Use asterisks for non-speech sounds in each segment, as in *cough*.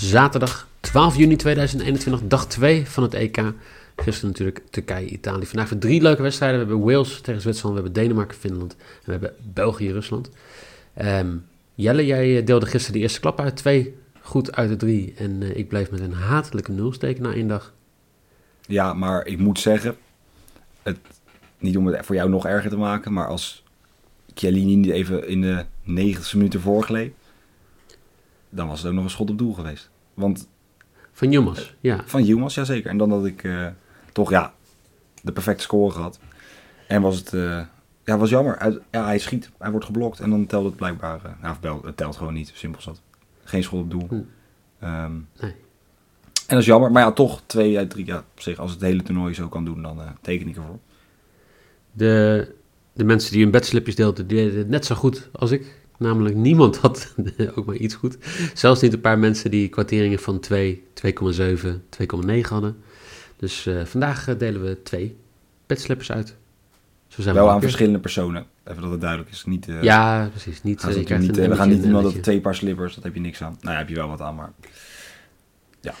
Zaterdag 12 juni 2021, dag 2 van het EK. Gisteren natuurlijk Turkije-Italië. Vandaag weer drie leuke wedstrijden. We hebben Wales tegen Zwitserland, we hebben Denemarken-Finland en we hebben België-Rusland. Ehm, Jelle, jij deelde gisteren de eerste klap uit. Twee goed uit de drie. En uh, ik bleef met een hatelijke nulsteken na één dag. Ja, maar ik moet zeggen, het, niet om het voor jou nog erger te maken, maar als Chiellini niet even in de 90 minuten voorgeleed, dan was het ook nog een schot op doel geweest. Want van Jumas, ja. Van Jumas, ja zeker. En dan had ik uh, toch ja, de perfecte score gehad. En was het, uh, ja, was jammer. Hij, ja, hij schiet, hij wordt geblokt en dan telt het blijkbaar, uh, nou, het telt gewoon niet, simpel zat. Geen schot op doel. Hm. Um, nee. En dat is jammer, maar ja, toch twee uit drie. Ja, op zich, als het hele toernooi zo kan doen, dan teken ik ervoor. De, de mensen die hun bedslipjes deelden, die deden het net zo goed als ik. Namelijk niemand had *laughs* ook maar iets goed. Zelfs niet een paar mensen die kwarteringen van 2, 2,7, 2,9 hadden. Dus uh, vandaag uh, delen we twee bedslippers uit. Zo zijn Wel aan verschillende personen. Even dat het duidelijk is. Niet, uh, ja, precies. Niet, niet, we gaan niet iemand dat twee paar slippers, dat heb je niks aan. Nou ja, heb je wel wat aan, maar ja.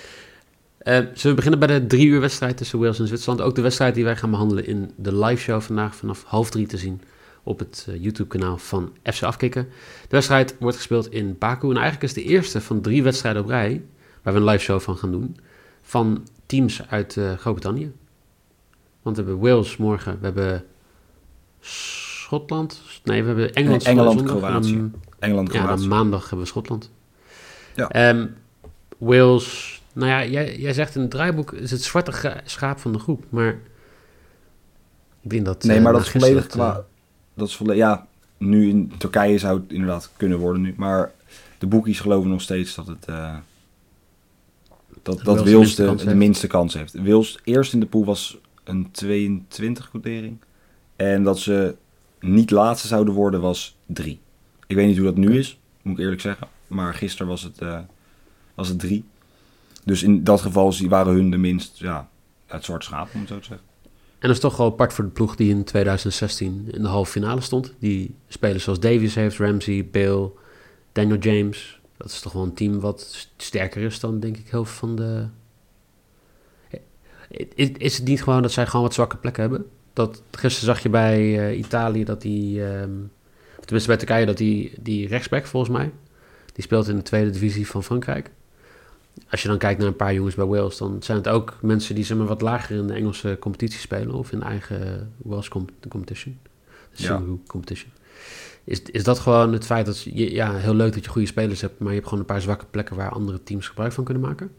zullen we beginnen bij de drie uur wedstrijd tussen Wales en Zwitserland? Ook de wedstrijd die wij gaan behandelen in de live show vandaag vanaf half drie te zien op het uh, YouTube-kanaal van FC Afkikken. De wedstrijd wordt gespeeld in Baku en eigenlijk is de eerste van drie wedstrijden op rij, waar we een live show van gaan doen, van teams uit uh, Groot-Brittannië. Want we hebben Wales morgen, we hebben Schotland, nee, we hebben Engeland, nee, Engeland, Kroatië. Engeland, Kroatië. Ja, dan maandag hebben we Schotland. Ja. Um, Wales, nou ja, jij, jij zegt in het draaiboek is het zwarte schaap van de groep, maar ik denk dat... Nee, uh, maar dat is volledig qua dat is volledig, ja, nu in Turkije zou het inderdaad kunnen worden nu. Maar de boekies geloven nog steeds dat het... Uh, dat, dat Wils de, de, minste kans heeft. Wils eerst in de pool was een 22 quotering. En dat ze niet laatste zouden worden was 3. Ik weet niet hoe dat nu is, moet ik eerlijk zeggen. Maar gisteren was het, uh, was het 3. Dus in dat geval waren hun de minst, ja, het zwart schaap, om het zo te zeggen. En dat is toch wel apart voor de ploeg die in 2016 in de halve finale stond. Die spelers zoals Davies heeft, Ramsey, Bale, Daniel James. Dat is toch wel een team wat sterker is dan denk ik heel veel van de... Is, is het niet gewoon dat zij gewoon wat zwakke plekken hebben? Dat, gisteren zag je bij uh, Italië dat die... Um, tenminste bij Turkije dat die, die rechtsback volgens mij... Die speelt in de tweede divisie van Frankrijk als je dan kijkt naar een paar jongens bij Wales, dan zijn het ook mensen die zeg maar, wat lager in de Engelse competitie spelen of in de eigen Wales competition. De ja. competition. Is, is dat gewoon het feit dat je, ja, heel leuk dat je goede spelers hebt, maar je hebt gewoon een paar zwakke plekken waar andere teams gebruik van kunnen maken?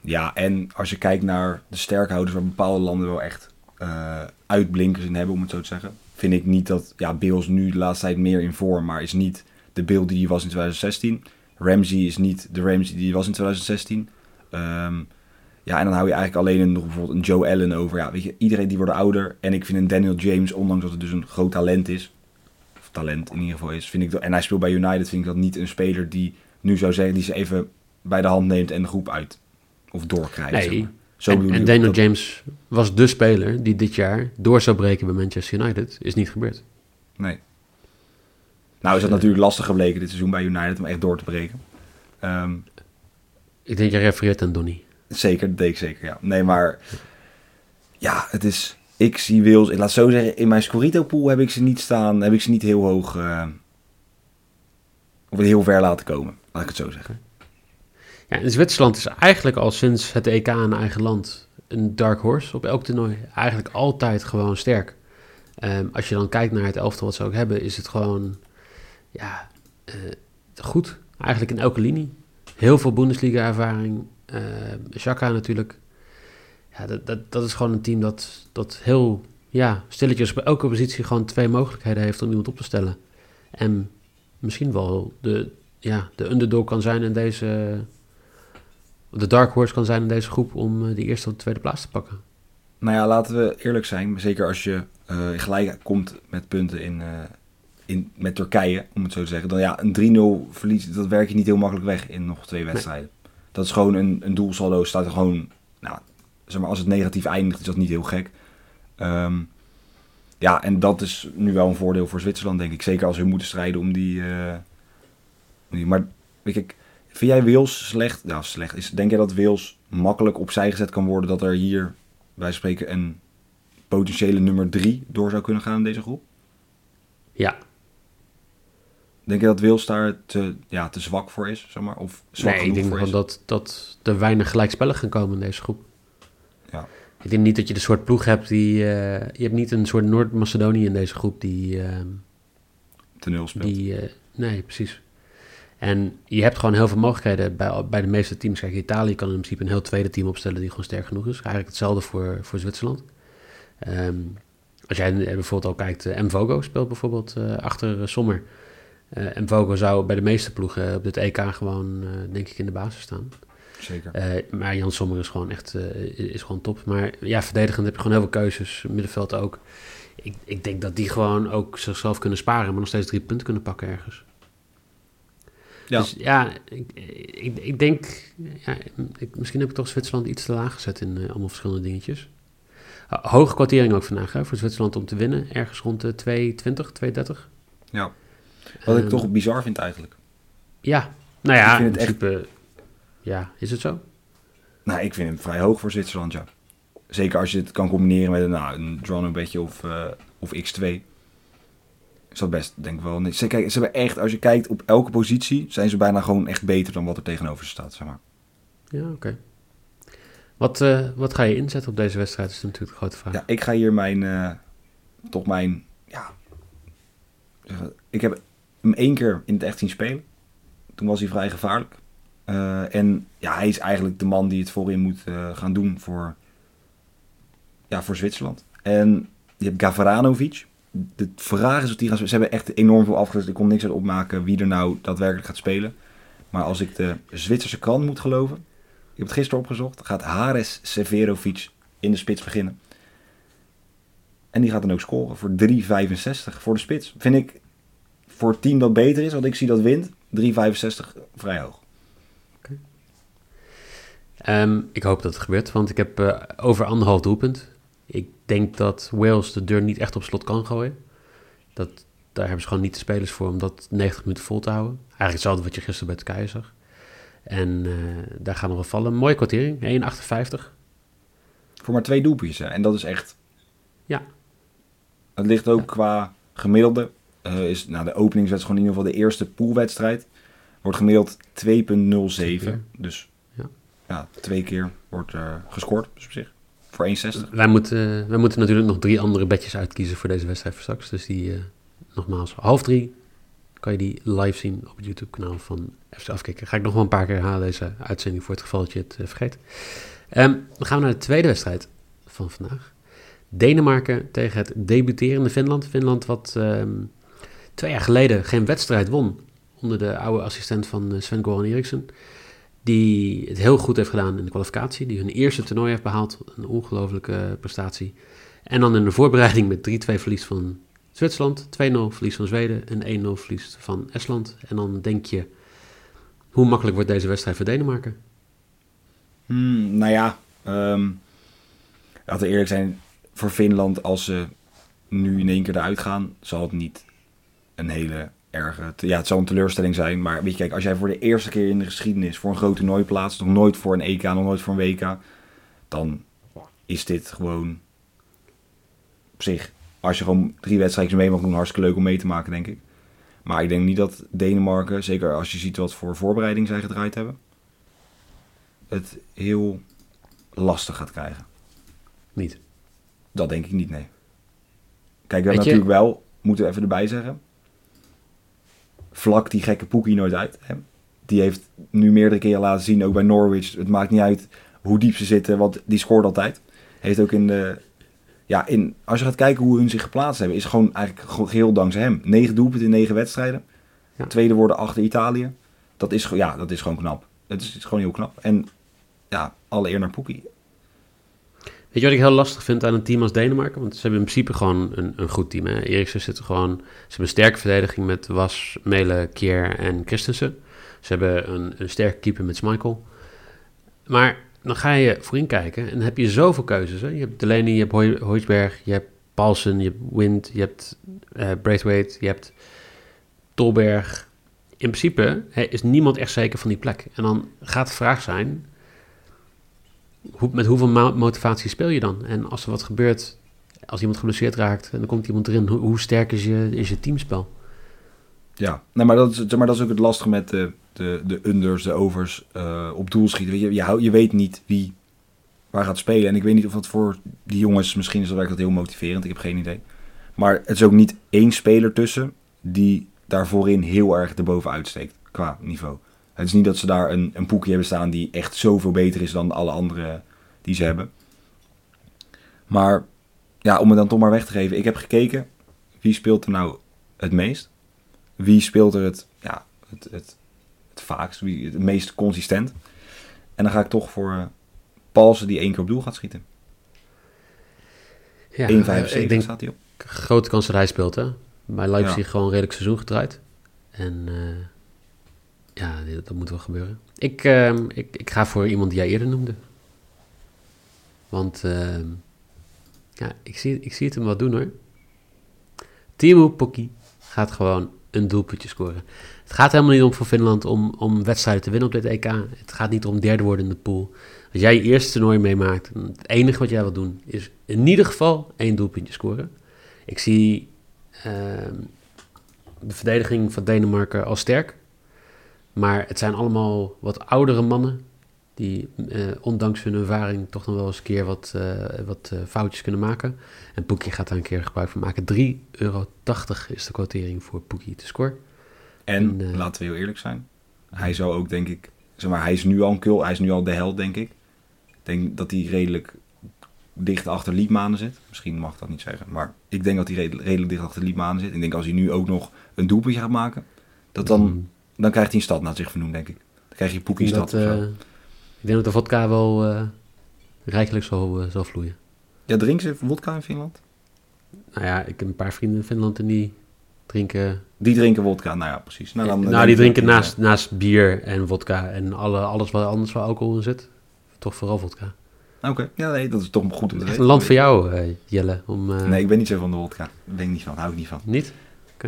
Ja, en als je kijkt naar de sterkhouders waar bepaalde landen wel echt uh, uitblinkers in hebben, om het zo te zeggen, vind ik niet dat, ja, Bills nu de laatste tijd meer in vorm, maar is niet de beeld die hij was in 2016. Ramsey is niet de Ramsey die was in 2016. Um, ja, en dan hou je eigenlijk alleen een, nog bijvoorbeeld een Joe Allen over. Ja, weet je, iedereen die wordt ouder. En ik vind een Daniel James, ondanks dat het dus een groot talent is, of talent in ieder geval is, vind ik dat, en hij speelt bij United, vind ik dat niet een speler die nu zou zeggen, die ze even bij de hand neemt en de groep uit of doorkrijgt. Nee. Zeg maar. Zo en, en Daniel James was de speler die dit jaar door zou breken bij Manchester United. Is niet gebeurd. Nee. Nou is dat natuurlijk lastig gebleken dit seizoen bij United om echt door te breken. Um, ik denk je refereert aan Donny. Zeker, dat deed ik zeker, ja. Nee, maar ja, het is... Ik zie Wils, ik laat zo zeggen, in mijn Scorito pool heb ik ze niet staan, heb ik ze niet heel hoog uh, of heel ver laten komen, laat ik het zo zeggen. Ja, en Zwitserland is eigenlijk al sinds het EK in eigen land een dark horse op elk toernooi. Eigenlijk altijd gewoon sterk. Um, als je dan kijkt naar het elftal wat ze ook hebben, is het gewoon ja, uh, goed. Eigenlijk in elke linie. Heel veel Bundesliga-ervaring. Uh, Xhaka natuurlijk. Ja, dat, dat, dat is gewoon een team dat, dat heel ja, stilletjes op elke positie gewoon twee mogelijkheden heeft om iemand op te stellen. En misschien wel de, ja, de underdog kan zijn in deze... De dark horse kan zijn in deze groep om de eerste of de tweede plaats te pakken. Nou ja, laten we eerlijk zijn. Zeker als je gelijk komt met punten in, in, met Turkije, om het zo te zeggen. Dan ja, een 3-0 verlies, dat werk je niet heel makkelijk weg in nog twee wedstrijden. Nee. Dat is gewoon een, een doelsaldo. Staat er gewoon, nou, zeg maar, als het negatief eindigt, is dat niet heel gek. Um, ja, en dat is nu wel een voordeel voor Zwitserland, denk ik. Zeker als we moeten strijden om die. Uh, die maar weet ik, vind jij Wales slecht? Nou, slecht is. Denk jij dat Wales makkelijk opzij gezet kan worden dat er hier wij spreken een potentiële nummer 3 door zou kunnen gaan in deze groep? Ja. Denk je dat Wils daar te, ja, te zwak voor is, zeg maar? Of zwak nee, ik denk voor dat, dat er weinig gelijkspellen gaan komen in deze groep. Ja. Ik denk niet dat je de soort ploeg hebt die... Uh, je hebt niet een soort Noord-Macedonië in deze groep die... Uh, te nul speelt. Die, uh, nee, precies. En je hebt gewoon heel veel mogelijkheden bij, bij de meeste teams. Kijk, Italië kan in principe een heel tweede team opstellen die gewoon sterk genoeg is. Eigenlijk hetzelfde voor, voor Zwitserland. Um, als jij bijvoorbeeld al kijkt, uh, Mvogo speelt bijvoorbeeld achter Sommer. Uh, Mvogo zou bij de meeste ploegen op dit EK gewoon, denk ik, in de basis staan. Zeker. maar Jan Sommer is gewoon echt is gewoon top. Maar ja, verdedigend heb je gewoon heel veel keuzes. Middenveld ook. Ik, ik denk dat die gewoon ook zichzelf kunnen sparen, maar nog steeds drie punten kunnen pakken ergens. Ja. Dus ja, ik, ik, ik denk, ja, ik, misschien heb ik toch Zwitserland iets te laag gezet in uh, allemaal verschillende dingetjes. Hoge kwartering ook vandaag hè, voor Zwitserland om te winnen. Ergens rond de 2,20, 2,30. Ja, wat ik toch bizar vind eigenlijk. Ja, nou ja, Ik vind in het echt- ja, is het zo? Nou, ik vind hem vrij hoog voor Zwitserland, ja. Zeker als je het kan combineren met een, nou, een draw bedje of, eh, of x2. Is dat best, denk ik wel. Ze, kijk, ze hebben echt, als je kijkt op elke positie, zijn ze bijna gewoon echt beter dan wat er tegenover ze staat, zeg maar. Ja, oké. Wat, eh, wat ga je inzetten op deze wedstrijd, is natuurlijk de grote vraag. Ja, ik ga hier mijn, eh, toch mijn, ja, ik heb hem één keer in het echt zien spelen. Toen was hij vrij gevaarlijk. Eh, en ja, hij is eigenlijk de man die het voorin moet eh, gaan doen voor, ja, voor Zwitserland. En je hebt Gavranovic. De vraag is of die gaan. Ze hebben echt enorm veel afgezet. Ik kon niks uit opmaken wie er nou daadwerkelijk gaat spelen. Maar als ik de Zwitserse krant moet geloven, ik heb het gisteren opgezocht, gaat Hares Severovic in de spits beginnen. En die gaat dan ook scoren voor 3,65 voor de spits. Vind ik voor het team dat beter is, want ik zie dat wint, 3,65 vrij hoog. Ehm, ik hoop dat het gebeurt, want ik heb eh, over anderhalf doelpunt. Ik denk dat Wales de deur niet echt op slot kan gooien. Dat, daar hebben ze gewoon niet de spelers voor om dat 90 minuten vol te houden. Eigenlijk hetzelfde wat je gisteren bij Turkije zag. En eh, daar gaan we wel vallen. Mooie kwartering, 1,58. Voor maar twee doelpuntjes. hè. En dat is echt... Ja. Het ligt ook Ja. qua gemiddelde. Eh, is, nou, de openingswedstrijd, gewoon in ieder geval de eerste poolwedstrijd. Wordt gemiddeld 2,07. Dus Ja. ja, twee keer wordt eh, gescoord dus op zich. Voor 1,60. Wij moeten, wij moeten natuurlijk nog drie andere bedjes uitkiezen voor deze wedstrijd voor straks. Dus die, eh, nogmaals, half drie kan je die live zien op het YouTube-kanaal van FC Afkikken. Ga ik nog wel een paar keer halen deze uitzending voor het geval dat je het eh, vergeet. Ehm, dan gaan we naar de tweede wedstrijd van vandaag. Denemarken tegen het debuterende Finland. Finland wat ehm, twee jaar geleden geen wedstrijd won onder de oude assistent van eh, Sven-Goran Eriksson. Die het heel goed heeft gedaan in de kwalificatie. Die hun eerste toernooi heeft behaald. Een ongelofelijke prestatie. En dan in de voorbereiding met 3-2 verlies van Zwitserland. 2-0 verlies van Zweden. En 1-0 verlies van Estland. En dan denk je, hoe makkelijk wordt deze wedstrijd voor Denemarken? Hmm, nou ja, ehm, laten we eerlijk zijn. Voor Finland, als ze nu in één keer eruit gaan, zal het niet een hele erge... Ja, het zal een teleurstelling zijn. Maar weet je, kijk, als jij voor de eerste keer in de geschiedenis voor een groot toernooi plaatst, nog nooit voor een EK, nog nooit voor een WK, dan is dit gewoon op zich, als je gewoon drie wedstrijden mee mag doen, hartstikke leuk om mee te maken, denk ik. Maar ik denk niet dat Denemarken, zeker als je ziet wat voor voorbereiding zij gedraaid hebben, het heel lastig gaat krijgen. Niet. Dat denk ik niet, nee. Kijk, we hebben natuurlijk wel, moeten we even erbij zeggen. Vlak die gekke Poekie nooit uit. Hè? Die heeft nu meerdere keren laten zien, ook bij Norwich. Het maakt niet uit hoe diep ze zitten, want die scoort altijd. Heeft ook in de ja, in, als je gaat kijken hoe hun zich geplaatst hebben, is gewoon eigenlijk geheel dankzij hem. Negen doelpunten in negen wedstrijden. Ja. Tweede worden achter Italië. Dat is, ja, dat is gewoon knap. Het is, is gewoon heel knap. En ja, alle eer naar Poekie. Weet je wat ik heel lastig vind aan een team als Denemarken? Want ze hebben in principe gewoon een, een goed team. Hè? Eriksen zit gewoon... Ze hebben een sterke verdediging met Was, Mele, Kier en Christensen. Ze hebben een, een sterke keeper met Schmeichel. Maar dan ga je voorin kijken en dan heb je zoveel keuzes. Hè? Je hebt Delaney, je hebt Hoijsberg, je hebt Paulsen, je hebt Wind, je hebt eh Braithwaite, je hebt Tolberg. In principe hè, is niemand echt zeker van die plek. En dan gaat de vraag zijn... Hoe, met hoeveel mo- motivatie speel je dan? En als er wat gebeurt, als iemand geblesseerd raakt en dan komt iemand erin, hoe, sterk is je, is je teamspel? Ja, nee, maar, dat is, maar dat is ook het lastige met de, de, de unders, de overs eh, op doel schieten. Je, je, je weet niet wie waar gaat spelen. En ik weet niet of dat voor die jongens, misschien is dat werkt dat heel motiverend. Ik heb geen idee. Maar het is ook niet één speler tussen die daar voorin heel erg erboven uitsteekt qua niveau. Het is niet dat ze daar een, een poekje hebben staan die echt zoveel beter is dan alle andere die ze hebben. Maar ja, om het dan toch maar weg te geven. Ik heb gekeken, wie speelt er nou het meest? Wie speelt er het, ja, het, het, het vaakst, wie, het meest consistent? En dan ga ik toch voor eh Paulsen die één keer op doel gaat schieten. 1,75 Ja, eh, ik denk staat hij op. grote kans dat hij speelt, hè? Bij Leipzig Ja. gewoon redelijk seizoen gedraaid. En eh, ja, dat moet wel gebeuren. Ik, ehm, ik, ik ga voor iemand die jij eerder noemde. Want ehm, ja, ik zie, ik zie het hem wel doen hoor. Timo Pukki gaat gewoon een doelpuntje scoren. Het gaat helemaal niet om voor Finland om, om wedstrijden te winnen op dit EK. Het gaat niet om derde worden in de pool. Als jij je eerste toernooi meemaakt, het enige wat jij wil doen is in ieder geval één doelpuntje scoren. Ik zie ehm, de verdediging van Denemarken al sterk. Maar het zijn allemaal wat oudere mannen. Die eh, ondanks hun ervaring toch nog wel eens een keer wat, eh, wat eh, foutjes kunnen maken. En Poekie gaat daar een keer gebruik van maken. 3,80 euro is de quotering voor Poekie te scoren. En En, eh, laten we heel eerlijk zijn. Hij zou ook, denk ik, zeg maar, hij is nu al een kul, hij is nu al de held, denk ik. Ik denk dat hij redelijk dicht achter Liedmanen zit. Misschien mag ik dat niet zeggen, maar ik denk dat hij redelijk, redelijk dicht achter Liedmanen zit. Ik denk als hij nu ook nog een doelpuntje gaat maken, dat dan, Mm. Dan krijgt hij een stad naar zich vernoemd, denk ik. Dan krijg je Ik Poekie denk, stad dat, of zo. eh, ik denk dat de vodka wel eh, rijkelijk zal, eh, zal vloeien. Ja, drinken ze wodka in Finland? Nou ja, ik heb een paar vrienden in Finland en die drinken... Die drinken wodka, nou ja, precies. Nou, dan, nou, die drinken naast, naast bier en vodka en alle, alles wat anders waar alcohol in zit. Toch vooral vodka. Oké, ja, nee, dat is toch goed Echt weten. een land voor jou, Jelle. Om, Nee, ik ben niet zo van de wodka. Daar ben ik niet van, hou ik niet van. Niet?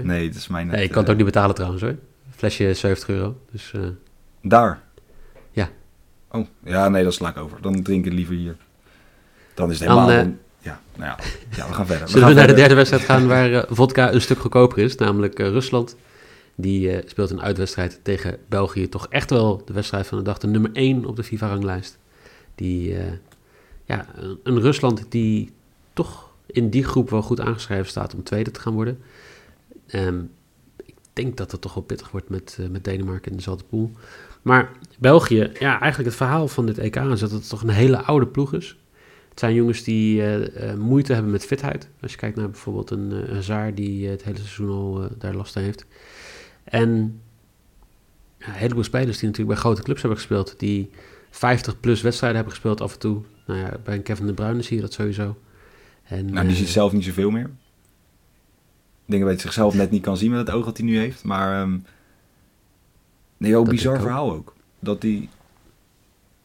Nee, dat is mijn... Nee, ik kan het ook niet betalen trouwens hoor. Flesje 70 euro. Dus eh, Daar? Ja. Oh, ja, nee, dat sla ik over. Dan drink ik liever hier. Dan is het helemaal... eh, dan- ja, nou ja. ja, we gaan verder. zullen we naar de derde wedstrijd gaan waar eh, vodka een stuk goedkoper is. Namelijk eh, Rusland. Die eh, speelt een uitwedstrijd tegen België. Toch echt wel de wedstrijd van de dag. De nummer 1 op de FIFA-ranglijst. Die, eh, ja, een, Rusland die toch in die groep wel goed aangeschreven staat om tweede te gaan worden. Ehm, ik denk dat het toch wel pittig wordt met, eh, met Denemarken in dezelfde pool. Maar België, ja, eigenlijk het verhaal van dit EK is dat het toch een hele oude ploeg is. Het zijn jongens die eh, eh, moeite hebben met fitheid. Als je kijkt naar bijvoorbeeld een, Zaar die het hele seizoen al daar last heeft. En ja, een heleboel spelers die natuurlijk bij grote clubs hebben gespeeld. Die 50 plus wedstrijden hebben gespeeld af en toe. Nou ja, bij Kevin De Bruyne zie je dat sowieso. En, Nou, die ziet zelf niet zoveel meer. Dat hij zichzelf net niet kan zien met het oog dat hij nu heeft. Maar... ehm nee, Dat bizar ook. verhaal ook. Dat die...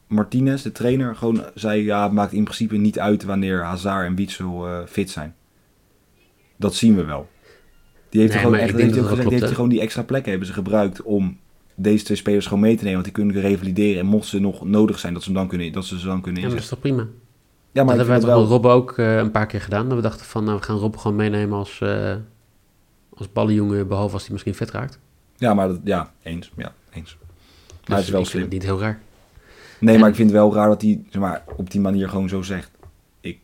Martinez, de trainer, gewoon zei... Ja, het maakt in principe niet uit wanneer Hazard en Witsel eh, fit zijn. Dat zien we wel. Die heeft, Nee, gewoon maar echt, heeft, dat dat heeft die extra plekken hebben ze gebruikt om deze twee spelers gewoon mee te nemen. Want die kunnen revalideren. En mochten ze nog nodig zijn, dat ze, hem dan kunnen, dat ze ze dan kunnen ja, maar dat is inzetten. toch prima? Ja, dat ik hebben het wel Rob ook eh, een paar keer gedaan. Dat we dachten van, nou, we gaan Rob gewoon meenemen als, eh als ballenjongen, behalve als hij misschien vet raakt. Ja, maar dat, ja, eens. Ja, eens. Maar het is wel Dus ik vind slim. het niet heel raar. Nee, En- maar ik vind het wel raar dat hij zeg maar, op die manier gewoon zo zegt. Ik,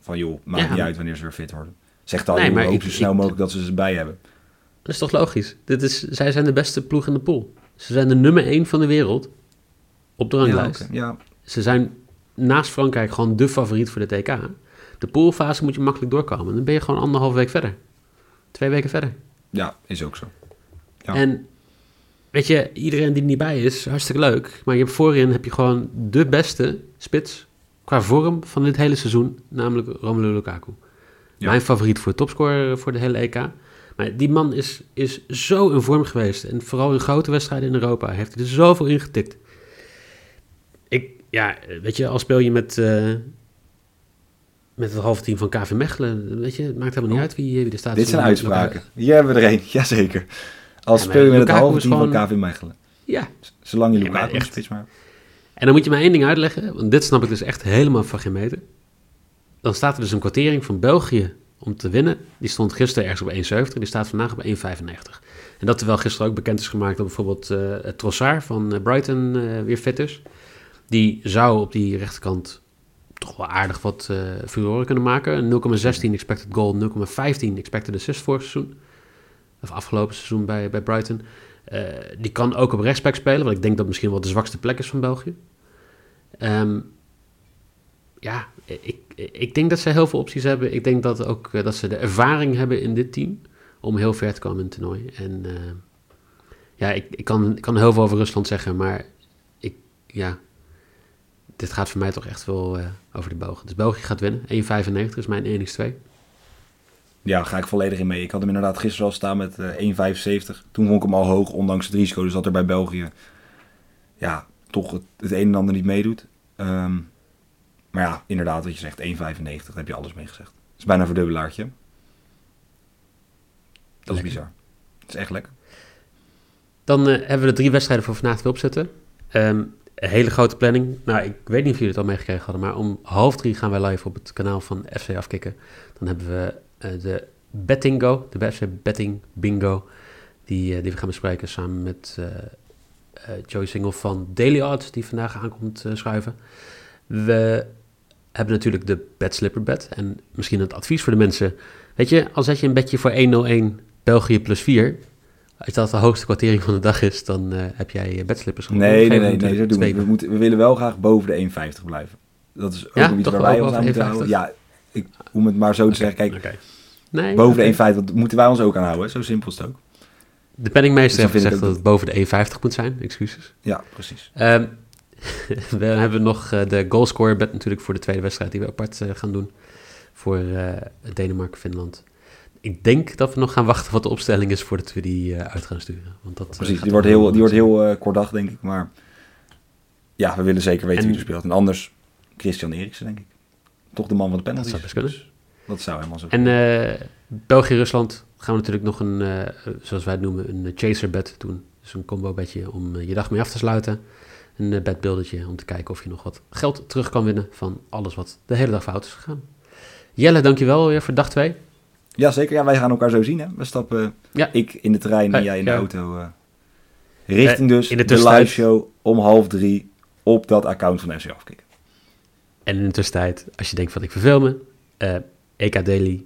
van joh, maakt Ja. niet uit wanneer ze weer fit worden. Zegt al, Nee, nee, maar hoop ik- zo snel ik- mogelijk dat ze ze erbij hebben. Dat is toch logisch? Dit is, zij zijn de beste ploeg in de pool. Ze zijn de nummer 1 van de wereld op de Ja, ranglijst. oké. ja, Ze zijn naast Frankrijk gewoon de favoriet voor de TK. De poolfase moet je makkelijk doorkomen. Dan ben je gewoon anderhalf week verder. Twee weken verder. Ja, is ook zo. Ja. En weet je, iedereen die er niet bij is, hartstikke leuk. Maar je hebt voorin heb je gewoon de beste spits qua vorm van dit hele seizoen, namelijk Romelu Lukaku. Ja. Mijn favoriet voor topscorer voor de hele EK. Maar die man is, is zo in vorm geweest. En vooral in grote wedstrijden in Europa heeft hij er zoveel in getikt. Ik, ja, weet je, al speel je met, eh, met het halve team van KV Mechelen, weet je, het maakt helemaal niet uit wie, wie er staat. Dit zijn uitspraken. Hier hebben we er een. *laughs* Jazeker. Als Ja, speel je met het halve team van KV Mechelen. Ja, Zolang je maar Lukaku echt. spits maar... En dan moet je mij één ding uitleggen, want dit snap ik dus echt helemaal van geen meter. Dan staat er dus een kwartering van België om te winnen. Die stond gisteren ergens op 1,70, die staat vandaag op 1,95. En dat terwijl gisteren ook bekend is gemaakt dat bijvoorbeeld eh Trossard van eh, Brighton eh, weer fit is. Die zou op die rechterkant toch wel aardig wat furoren kunnen maken. Een 0,16 expected goal, 0,15 expected assist vorig seizoen. Of afgelopen seizoen bij, bij Brighton. Eh, die kan ook op rechtsback spelen, wat ik denk dat misschien wel de zwakste plek is van België. Ehm, ja, ik, ik denk dat ze heel veel opties hebben. Ik denk dat ook eh, dat ze de ervaring hebben in dit team om heel ver te komen in het toernooi. En ja, ik, ik, kan, ik kan heel veel over Rusland zeggen, maar ik, ja, dit gaat voor mij toch echt wel eh, over de bogen. Dus België gaat winnen. 1,95 is mijn 1x2. Ja, ga ik volledig in mee. Ik had hem inderdaad gisteren al staan met eh 1,75. Toen vond ik hem al hoog, ondanks het risico. Dus dat er bij België ja, toch het, het een en ander niet meedoet. Ehm, maar ja, inderdaad, wat je zegt, 1,95. Daar heb je alles mee gezegd. Het is bijna een verdubbelaartje. Dat is bizar. Het is echt lekker. Dan eh, hebben we de drie wedstrijden voor vanavond weer opzetten. Ehm, een hele grote planning. Nou, ik weet niet of jullie het al meegekregen hadden, maar om half drie gaan wij live op het kanaal van FC Afkikken. Dan hebben we eh, de Bettingo, de FC Betting Bingo, die, eh, die we gaan bespreken samen met eh, Joey Single van Daily Odds, die vandaag aankomt schuiven. We hebben natuurlijk de Bet Slipper Bet. En misschien het advies voor de mensen. Weet je, al zet je een bedje voor 101 België plus 4. Als dat de hoogste kwartering van de dag is, dan eh, heb jij bedslippers gewonnen. Nee, nee, nee, we nee, dat doen we. We, moeten, we willen wel graag boven de 1,50 blijven. Dat is ook Ja, iets toch waar wij ons aan moeten 1,50? houden. Ja, ik, om het maar zo te zeggen. Kijk, Oké. Nee, boven de 1,50 moeten wij ons ook aan houden. Zo simpel is het ook. De penningmeester Dus heeft gezegd dat het boven de 1,50 moet zijn. Excuses. Ja, precies. Ehm, *laughs* we hebben nog eh, de goalscorer bet natuurlijk voor de tweede wedstrijd die we apart eh, gaan doen. Voor eh, Denemarken-Finland. Ik denk dat we nog gaan wachten wat de opstelling is voordat we die eh, uit gaan sturen. Want dat, eh, Precies, die wordt heel, die wordt heel eh kort dag, denk ik. Maar ja, we willen zeker weten En- wie er speelt. En anders Christian Eriksen, denk ik. Toch de man van de penalties. zou best kunnen. Dus dat zou helemaal zo En eh, België-Rusland gaan we natuurlijk nog een, eh, zoals wij het noemen, een chaser bet doen. Dus een combo bedje om eh, je dag mee af te sluiten. Een uh, bedbeeldetje om te kijken of je nog wat geld terug kan winnen van alles wat de hele dag fout is gegaan. Jelle, dankjewel weer voor dag 2. Ja, zeker. Ja, wij gaan elkaar zo zien. Hè. We stappen, Ja. ik in de trein en jij in de auto. eh, richting Eh, dus in de live show om half drie op dat account van FC Afkikken. En in de tussentijd, als je denkt van ik verveel me, eh, EK Daily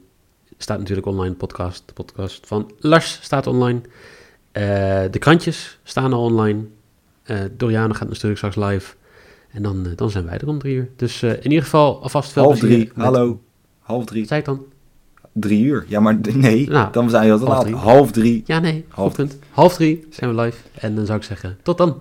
staat natuurlijk online, de podcast. De podcast van Lars staat online. De krantjes staan al online. Eh Doriano gaat natuurlijk straks live. En dan, dan zijn wij er om drie uur. Dus in ieder geval alvast veel Half drie, hallo. Half drie, ik dan? Drie uur. Ja, maar nee, Nou, dan zijn we al te half laat. drie. Half drie. Ja, nee. Half- Goed punt. Half drie zijn we live. En dan zou ik zeggen, tot dan.